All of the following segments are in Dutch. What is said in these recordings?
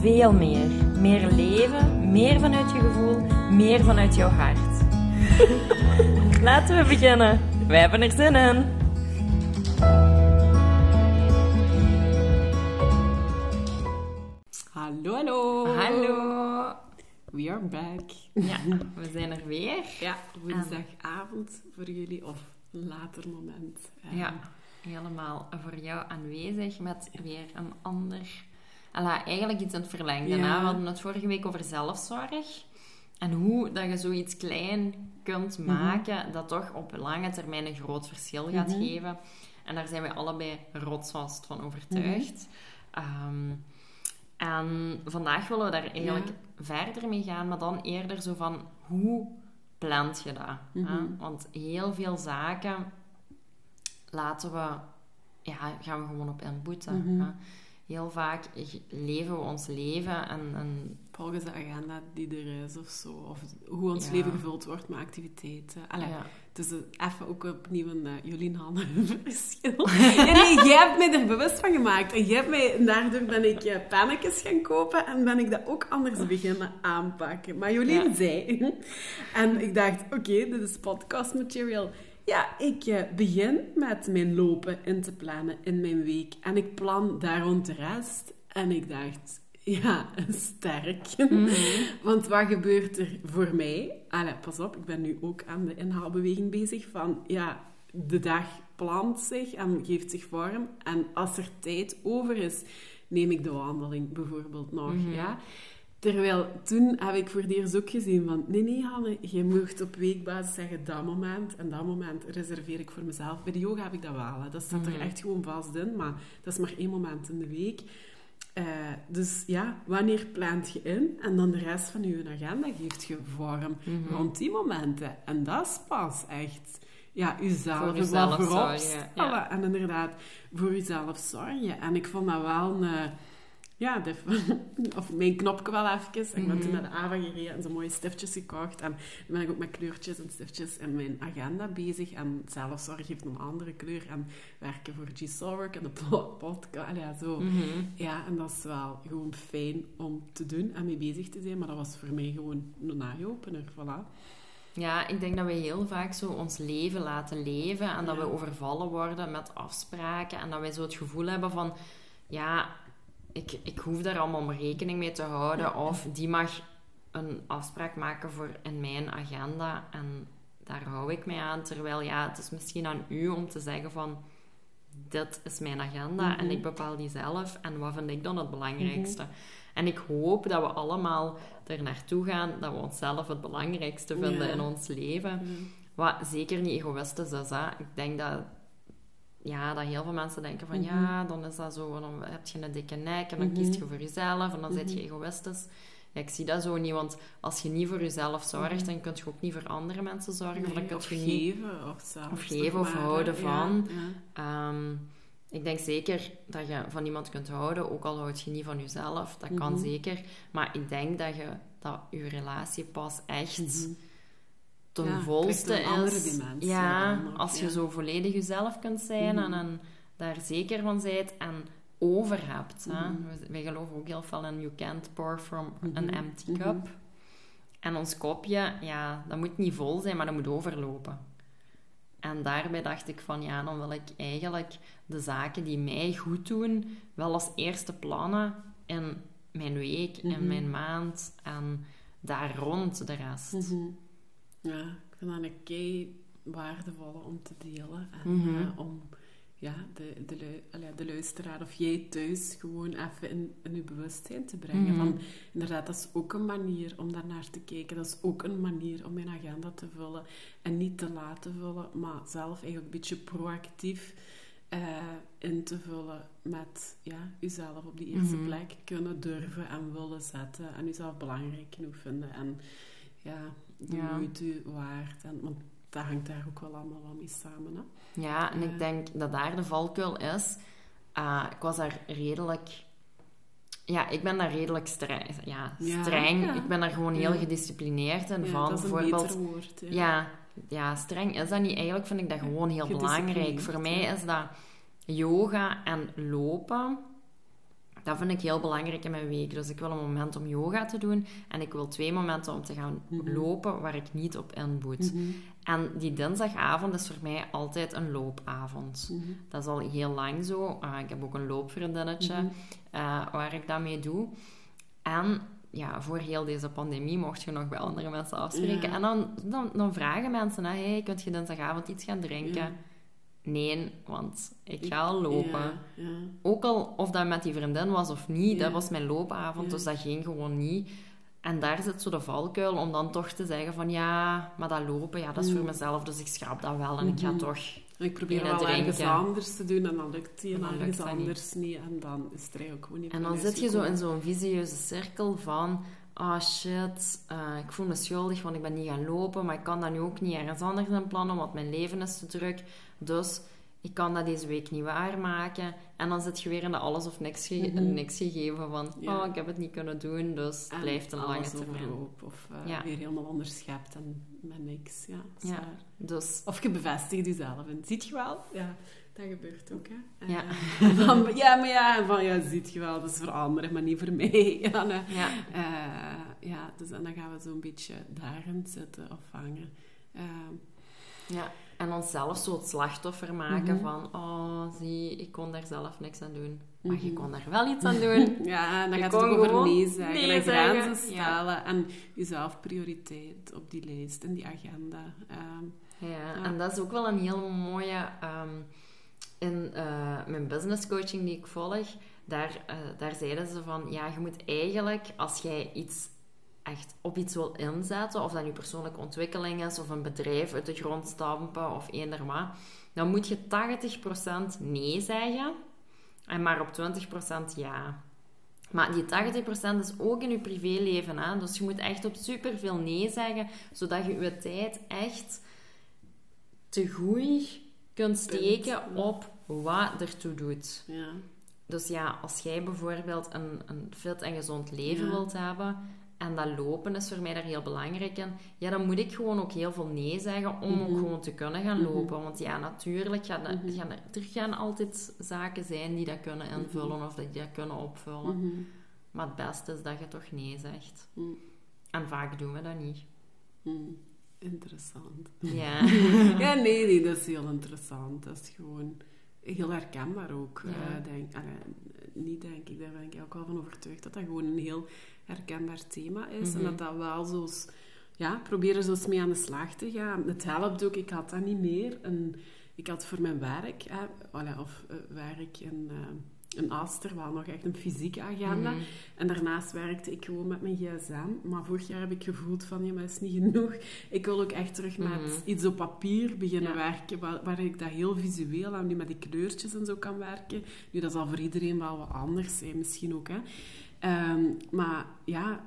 veel meer. Meer leven, meer vanuit je gevoel, meer vanuit jouw hart. Laten we beginnen. Wij hebben er zin in. Hallo, hallo. Hallo. We are back. Ja, we zijn er weer. Ja, woensdagavond voor jullie of later moment. Ja, helemaal voor jou aanwezig met weer een ander... Alla, eigenlijk iets in het verlengde. Ja. We hadden het vorige week over zelfzorg. En hoe dat je zoiets klein kunt Mhm. maken dat toch op lange termijn een groot verschil gaat geven. En daar zijn wij allebei rotsvast van overtuigd. Mhm. Ehm, en vandaag willen we daar eigenlijk verder mee gaan, maar dan eerder zo van hoe plant je dat? hè? Mhm. Want heel veel zaken laten we, ja, gaan we gewoon op inboeten. Heel vaak leven we ons leven en, en Volgens de agenda die er is of zo. Of hoe ons Ja. leven gevuld wordt met activiteiten. Allee, Ja. Het is eh, even ook opnieuw een uh, Jolien Hanne verschil. ja, nee, jij hebt mij er bewust van gemaakt. En jij hebt mij, daardoor ben ik uh, pannetjes gaan kopen en ben ik dat ook anders beginnen aanpakken. Maar Jolien zei. en ik dacht, oké, dit is podcast material. Ja, ik eh, begin met mijn lopen in te plannen in mijn week. En ik plan daar rond de rest. En ik dacht, ja, sterk. Want wat gebeurt er voor mij? Allee, pas op, ik ben nu ook aan de inhaalbeweging bezig van, ja, de dag plant zich en geeft zich vorm. En als er tijd over is, neem ik de wandeling bijvoorbeeld nog, ja. Terwijl toen heb ik voor het eerst ook gezien van... Nee, nee, Hanne, je moet op weekbasis zeggen dat moment. En dat moment reserveer ik voor mezelf. Bij de yoga heb ik dat wel. Hè. Dat staat er echt gewoon vast in. Maar dat is maar één moment in de week. Eh, dus ja, wanneer plant je in? En dan de rest van je agenda geeft je vorm rond die momenten. En dat is pas echt... Ja, uzelf Voor jezelf voorop zorgen, ja. En inderdaad, voor jezelf zorgen. En ik vond dat wel een... ja, de, of mijn knopje wel even. Ik ben toen naar de AVA gereden en zo mooie stiftjes gekocht. En dan ben ik ook met kleurtjes en stiftjes in mijn agenda bezig. En zelfzorg heeft een andere kleur. En werken voor G-Soulwork en de po- podcast. Ja, zo. Ja, en dat is wel gewoon fijn om te doen en mee bezig te zijn. Maar dat was voor mij gewoon een eye-opener. Voilà. Ja, ik denk dat we heel vaak zo ons leven laten leven en dat Ja. we overvallen worden met afspraken en dat wij zo het gevoel hebben van, ja, ik, ik hoef daar allemaal maar rekening mee te houden of die mag een afspraak maken voor in mijn agenda en daar hou ik mij aan. Terwijl, ja, het is misschien aan u om te zeggen van, dit is mijn agenda en ik bepaal die zelf en wat vind ik dan het belangrijkste. En ik hoop dat we allemaal er naartoe gaan dat we onszelf het belangrijkste vinden Ja. in ons leven. Wat zeker niet egoïstisch is. Hè. Ik denk dat, ja, dat heel veel mensen denken van ja, dan is dat zo, dan heb je een dikke nek en dan kies je voor jezelf en dan zit je egoïstisch. Ja, ik zie dat zo niet, want als je niet voor jezelf zorgt, dan kun je ook niet voor andere mensen zorgen. of dan Nee, kun of je niet geven. Of, of geven of maar, houden ja, van. ja. Ehm, ik denk zeker dat je van iemand kunt houden, ook al houd je niet van jezelf. Dat Mhm. kan zeker. Maar ik denk dat je dat je relatie pas echt ten. Ja, volste een andere is. dimensie ja, als je ja. zo volledig jezelf kunt zijn en, Mhm. en daar zeker van bent en over hebt. Mhm. Wij geloven ook heel veel in you can't pour from an Mhm. empty cup. En ons kopje, ja, dat moet niet vol zijn, maar dat moet overlopen. En daarbij dacht ik van, ja, dan wil ik eigenlijk de zaken die mij goed doen, wel als eerste plannen in mijn week, in mijn maand en daar rond de rest. Ja, ik vind dat een kei waardevolle om te delen. En Mhm. eh, om ja, de, de, de luisteraar of jij thuis gewoon even in, in je bewustzijn te brengen. Mhm. Van, inderdaad, dat is ook een manier om daar naar te kijken. Dat is ook een manier om mijn agenda te vullen. En niet te laten vullen, maar zelf eigenlijk een beetje proactief eh, in te vullen met ja, uzelf op die eerste Mhm. plek kunnen durven en willen zetten. En uzelf belangrijk genoeg vinden. En ja, de Ja. moeite waard. En, want dat hangt daar ook wel allemaal wel mee samen. Hè? Ja, en ik denk dat daar de valkuil is. Ah, ik was daar redelijk... Ja, ik ben daar redelijk streng. Ja, streng. ja. Ik ben daar gewoon heel gedisciplineerd in. Ja, van dat is een bijvoorbeeld... woord. Ja. Ja, streng is dat niet. Eigenlijk vind ik dat gewoon heel belangrijk. Voor mij is dat yoga en lopen. Dat vind ik heel belangrijk in mijn week. Dus ik wil een moment om yoga te doen. En ik wil twee momenten om te gaan Mhm. lopen waar ik niet op inboet. Mhm, En die dinsdagavond is voor mij altijd een loopavond. mhm, Dat is al heel lang zo. Ah, ik heb ook een loopvriendinnetje eh, waar ik dat mee doe. En ja, voor heel deze pandemie mocht je nog bij andere mensen afspreken. Ja. En dan, dan, dan vragen mensen, hè, hey, kunt je dinsdagavond iets gaan drinken? Ja. Nee, want ik ga al lopen. Ja, ja. Ook al of dat met die vriendin was of niet, Ja. dat was mijn loopavond, dus dat ging gewoon niet. En daar zit zo de valkuil om dan toch te zeggen van ja, maar dat lopen, ja, dat is Mm. voor mezelf, dus ik schrap dat wel en ik ga Mhm. toch... Ik probeer wel ergens anders te doen en dan lukt die en En dan lukt niet. anders niet. En dan is het er eigenlijk gewoon niet En dan zit je zo in zo'n visieuze cirkel van... Ah shit, eh, ik voel me schuldig, want ik ben niet gaan lopen. Maar ik kan dat nu ook niet ergens anders in plannen, want mijn leven is te druk. Dus ik kan dat deze week niet waarmaken. En dan zit je weer in de alles of niks, ge- Mhm. niks gegeven van... Ja. Oh, ik heb het niet kunnen doen, dus het En blijft een lange termijn. of eh, Ja. weer helemaal onderschept en met niks. Ja. Dus Of je bevestigt jezelf. En ziet je wel? Ja, dat gebeurt ook. Hè? Ja. En dan, ja, maar ja, en van, ja, ziet je wel, dat is voor anderen, maar niet voor mij. Ja, nee. ja, Eh, ja, dus en dan gaan we zo'n beetje daarin zitten of hangen. Eh, ja. En onszelf zo het slachtoffer maken Mhm. van... Oh, zie, ik kon daar zelf niks aan doen. Maar je Mhm. kon daar wel iets aan doen. ja, en dan Je gaat het ook over nee zeggen nee grenzen ja. en jezelf prioriteit op die lijst en die agenda. Ehm, Ja, Ja. en dat is ook wel een heel mooie... ehm, in eh, mijn business coaching die ik volg, daar, eh, daar zeiden ze van... Ja, je moet eigenlijk, als jij iets echt op iets wil inzetten, of dat nu persoonlijke ontwikkeling is, of een bedrijf uit de grond stampen, of eender wat, dan moet je 80% nee zeggen, en maar op 20% ja. Maar die 80% is ook in je privéleven. Hè? Dus je moet echt op superveel nee zeggen, zodat je je tijd echt te goed kunt steken op wat ertoe doet. ja. Dus ja, als jij bijvoorbeeld een, een fit en gezond leven Ja. wilt hebben, en dat lopen is voor mij daar heel belangrijk in, ja, dan moet ik gewoon ook heel veel nee zeggen om ook Mhm. gewoon te kunnen gaan Mhm. lopen. Want ja, natuurlijk gaan, er- Mhm. gaan er, gaan altijd zaken zijn die dat kunnen invullen of die dat kunnen opvullen. Maar het beste is dat je toch nee zegt. En vaak doen we dat niet. Interessant. Ja. Ja, nee, nee, dat is heel interessant. Dat is gewoon heel herkenbaar ook. Ja. eh, denk, niet denk ik, daar ben ik ook wel van overtuigd dat dat gewoon een heel herkenbaar thema is. Mhm. En dat dat wel zo... Ja, probeer er zo eens mee aan de slag te gaan. Het helpt ook, ik had dat niet meer. En ik had voor mijn werk, allee, of eh, werk in, eh in Aster, wel nog echt een fysieke agenda. Mhm. En daarnaast werkte ik gewoon met mijn gsm. Maar vorig jaar heb ik gevoeld van, ja, maar dat is niet genoeg. Ik wil ook echt terug met Mhm. iets op papier beginnen Ja. werken, waar, waar ik dat heel visueel en nu met die kleurtjes en zo kan werken. Nu, dat zal voor iedereen wel wat anders zijn, misschien ook, hè. Ehm, maar ja,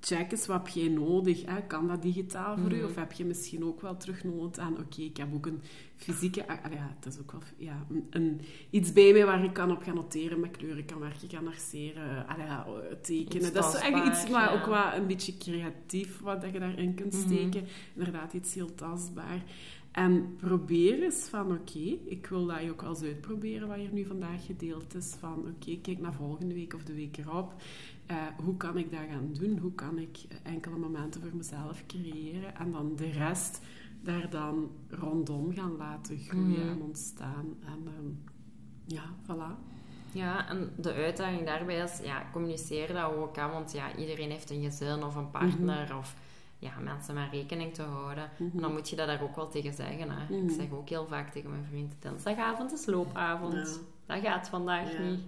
check eens, wat heb jij nodig? Hè? Kan dat digitaal voor u? Mhm. Of heb je misschien ook wel terug nood aan... Oké, ik heb ook een fysieke... ah, ja, het is ook wel ja, een, een- iets bij mij waar ik kan op gaan noteren, met kleuren kan werken, kan arceren, ah, ja, tekenen. Dat is echt iets, maar ja. ook wat een beetje creatief, wat dat je daarin kunt Mhm. steken. Inderdaad, iets heel tastbaar. En probeer eens van, oké, ik wil dat je ook wel eens uitproberen wat hier nu vandaag gedeeld is. Van, oké, kijk naar volgende week of de week erop. Eh, hoe kan ik dat gaan doen? Hoe kan ik enkele momenten voor mezelf creëren? En dan de rest daar dan rondom gaan laten groeien Mhm. en ontstaan. En ehm, ja, voilà. Ja, en de uitdaging daarbij is, ja, communiceer dat ook, hè, want ja, iedereen heeft een gezin of een partner Mhm. of ja, mensen met rekening te houden. Mhm. En dan moet je dat daar ook wel tegen zeggen. Hè. Ik zeg ook heel vaak tegen mijn vriend, dinsdagavond is loopavond. Ja. Dat gaat vandaag Ja. niet.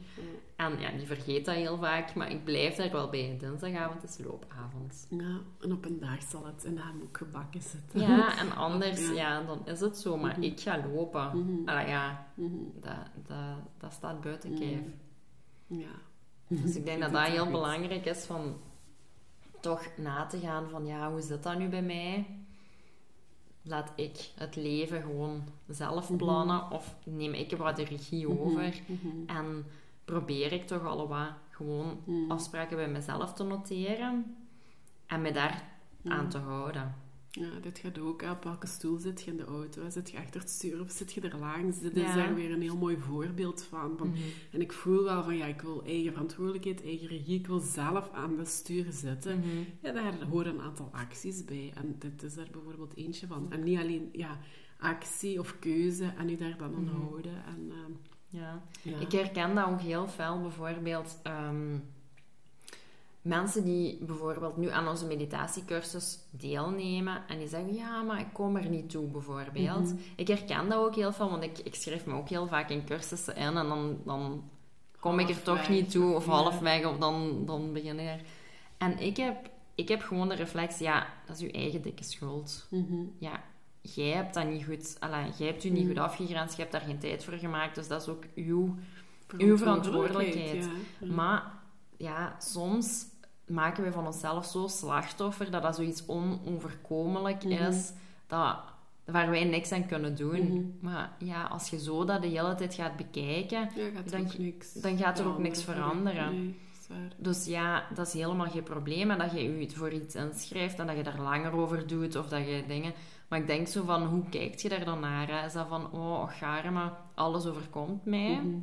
En ja, die vergeet dat heel vaak, maar ik blijf daar wel bij. Dinsdagavond is loopavond. Ja, en op een dag zal het in hem ook gebakken zitten. Ja, en anders, Ja. ja, dan is het zo. Maar Mhm. ik ga lopen. Allee, ja, Mhm. dat, dat, dat staat buiten Mhm. kijf. Ja. Dus ik denk dat dat heel belangrijk is van... toch na te gaan van, ja, hoe zit dat nu bij mij? Laat ik het leven gewoon zelf Mhm. plannen of neem ik er wat de regie over Mhm. en probeer ik toch al wat gewoon Mhm. afspraken bij mezelf te noteren en me daar aan te houden. Ja, dit gaat ook. Op welke stoel zit je in de auto? Zit je achter het stuur of zit je er langs? Dit is daar weer een heel mooi voorbeeld van. van Mhm. En ik voel wel van, ja, ik wil eigen verantwoordelijkheid, eigen regie. Ik wil zelf aan de stuur zitten. Mhm. Ja, daar horen een aantal acties bij. En dit is er bijvoorbeeld eentje van. En niet alleen ja, actie of keuze en u daar dan aan Mhm. houden. En, ehm, Ja. ja. Ik herken dat ook heel fel, bijvoorbeeld ehm, mensen die bijvoorbeeld nu aan onze meditatiecursus deelnemen en die zeggen, ja, maar ik kom er niet toe, bijvoorbeeld. Mhm. Ik herken dat ook heel veel, want ik, ik schrijf me ook heel vaak in cursussen in en dan, dan kom ik er toch niet toe, of halfweg, of dan, dan begin ik er. En ik heb, ik heb gewoon de reflex, ja, dat is uw eigen dikke schuld. Mhm. Ja, jij hebt dat niet goed, alla, jij hebt u niet Mhm. goed afgegrensd, je hebt daar geen tijd voor gemaakt, dus dat is ook uw Uw verantwoordelijkheid. Ja. maar ja, soms maken we van onszelf zo slachtoffer dat dat zoiets onoverkomelijk Mhm. is, dat, waar wij niks aan kunnen doen. Mhm. Maar ja, als je zo dat de hele tijd gaat bekijken, Ja, gaat dan- niks dan gaat er ook niks veranderen. Nee, dus ja, dat is helemaal geen probleem. En dat je je voor iets inschrijft en dat je daar langer over doet of dat je dingen... Maar ik denk zo van, hoe kijkt je daar dan naar? Hè? Is dat van, oh, garme, alles overkomt mij? Mhm.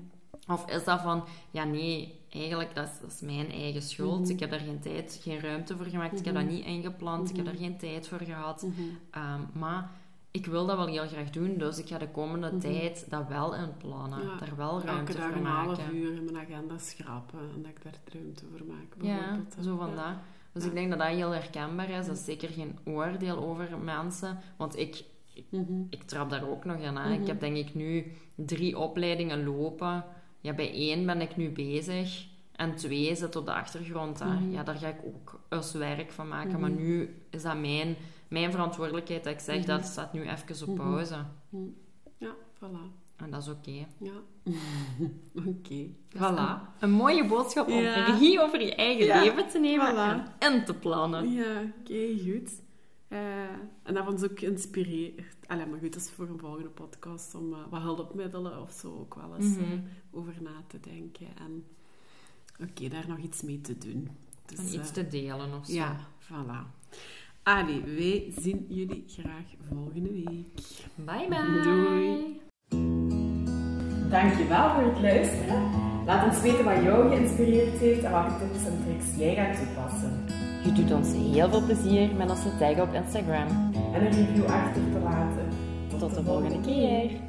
Of is dat van, ja nee, eigenlijk dat is, dat is mijn eigen schuld. Mhm. Ik heb daar geen tijd, geen ruimte voor gemaakt. Ik heb Mhm. dat niet ingepland. Ik heb Mhm. daar geen tijd voor gehad. Mhm. Ehm, maar ik wil dat wel heel graag doen. Dus ik ga de komende Mhm. tijd dat wel inplannen. Ja. Daar wel Elke ruimte dag voor een half maken. uur in mijn agenda schrapen en dat ik daar ruimte voor maak. Ja, zo van Ja. dat. Dus Ja. ik denk dat dat heel herkenbaar is. Dat is zeker geen oordeel over mensen. Want ik, Mhm. ik trap daar ook nog in. Hè. Mhm. Ik heb denk ik nu drie opleidingen lopen. Ja, bij één ben ik nu bezig. En twee zit op de achtergrond. Hè. Mhm. Ja, daar ga ik ook eens werk van maken. Mhm. Maar nu is dat mijn, mijn verantwoordelijkheid. Dat ik zeg, Mhm. dat staat nu even op Mhm. pauze. Ja, voilà. En dat is oké. Ja. Oké. Is Voilà. Een, een mooie boodschap om Ja. regie over je eigen Ja, leven te nemen voilà. en in te plannen. Ja, oké, goed. Eh, en dat ons ook geïnspireerd. Allee, maar goed, dat is voor een volgende podcast om eh, wat hulpmiddelen of zo ook wel eens Mhm. eh, over na te denken. En oké, daar nog iets mee te doen. Dus, En iets eh, te delen of zo. Ja, voilà. Allee, wij zien jullie graag volgende week. Bye bye. Doei. Dankjewel voor het luisteren. Laat ons weten wat jou geïnspireerd heeft en welke tips en tricks jij gaat toepassen. Je doet ons heel veel plezier met ons te taggen op Instagram. En een review achter te laten. Tot de volgende keer.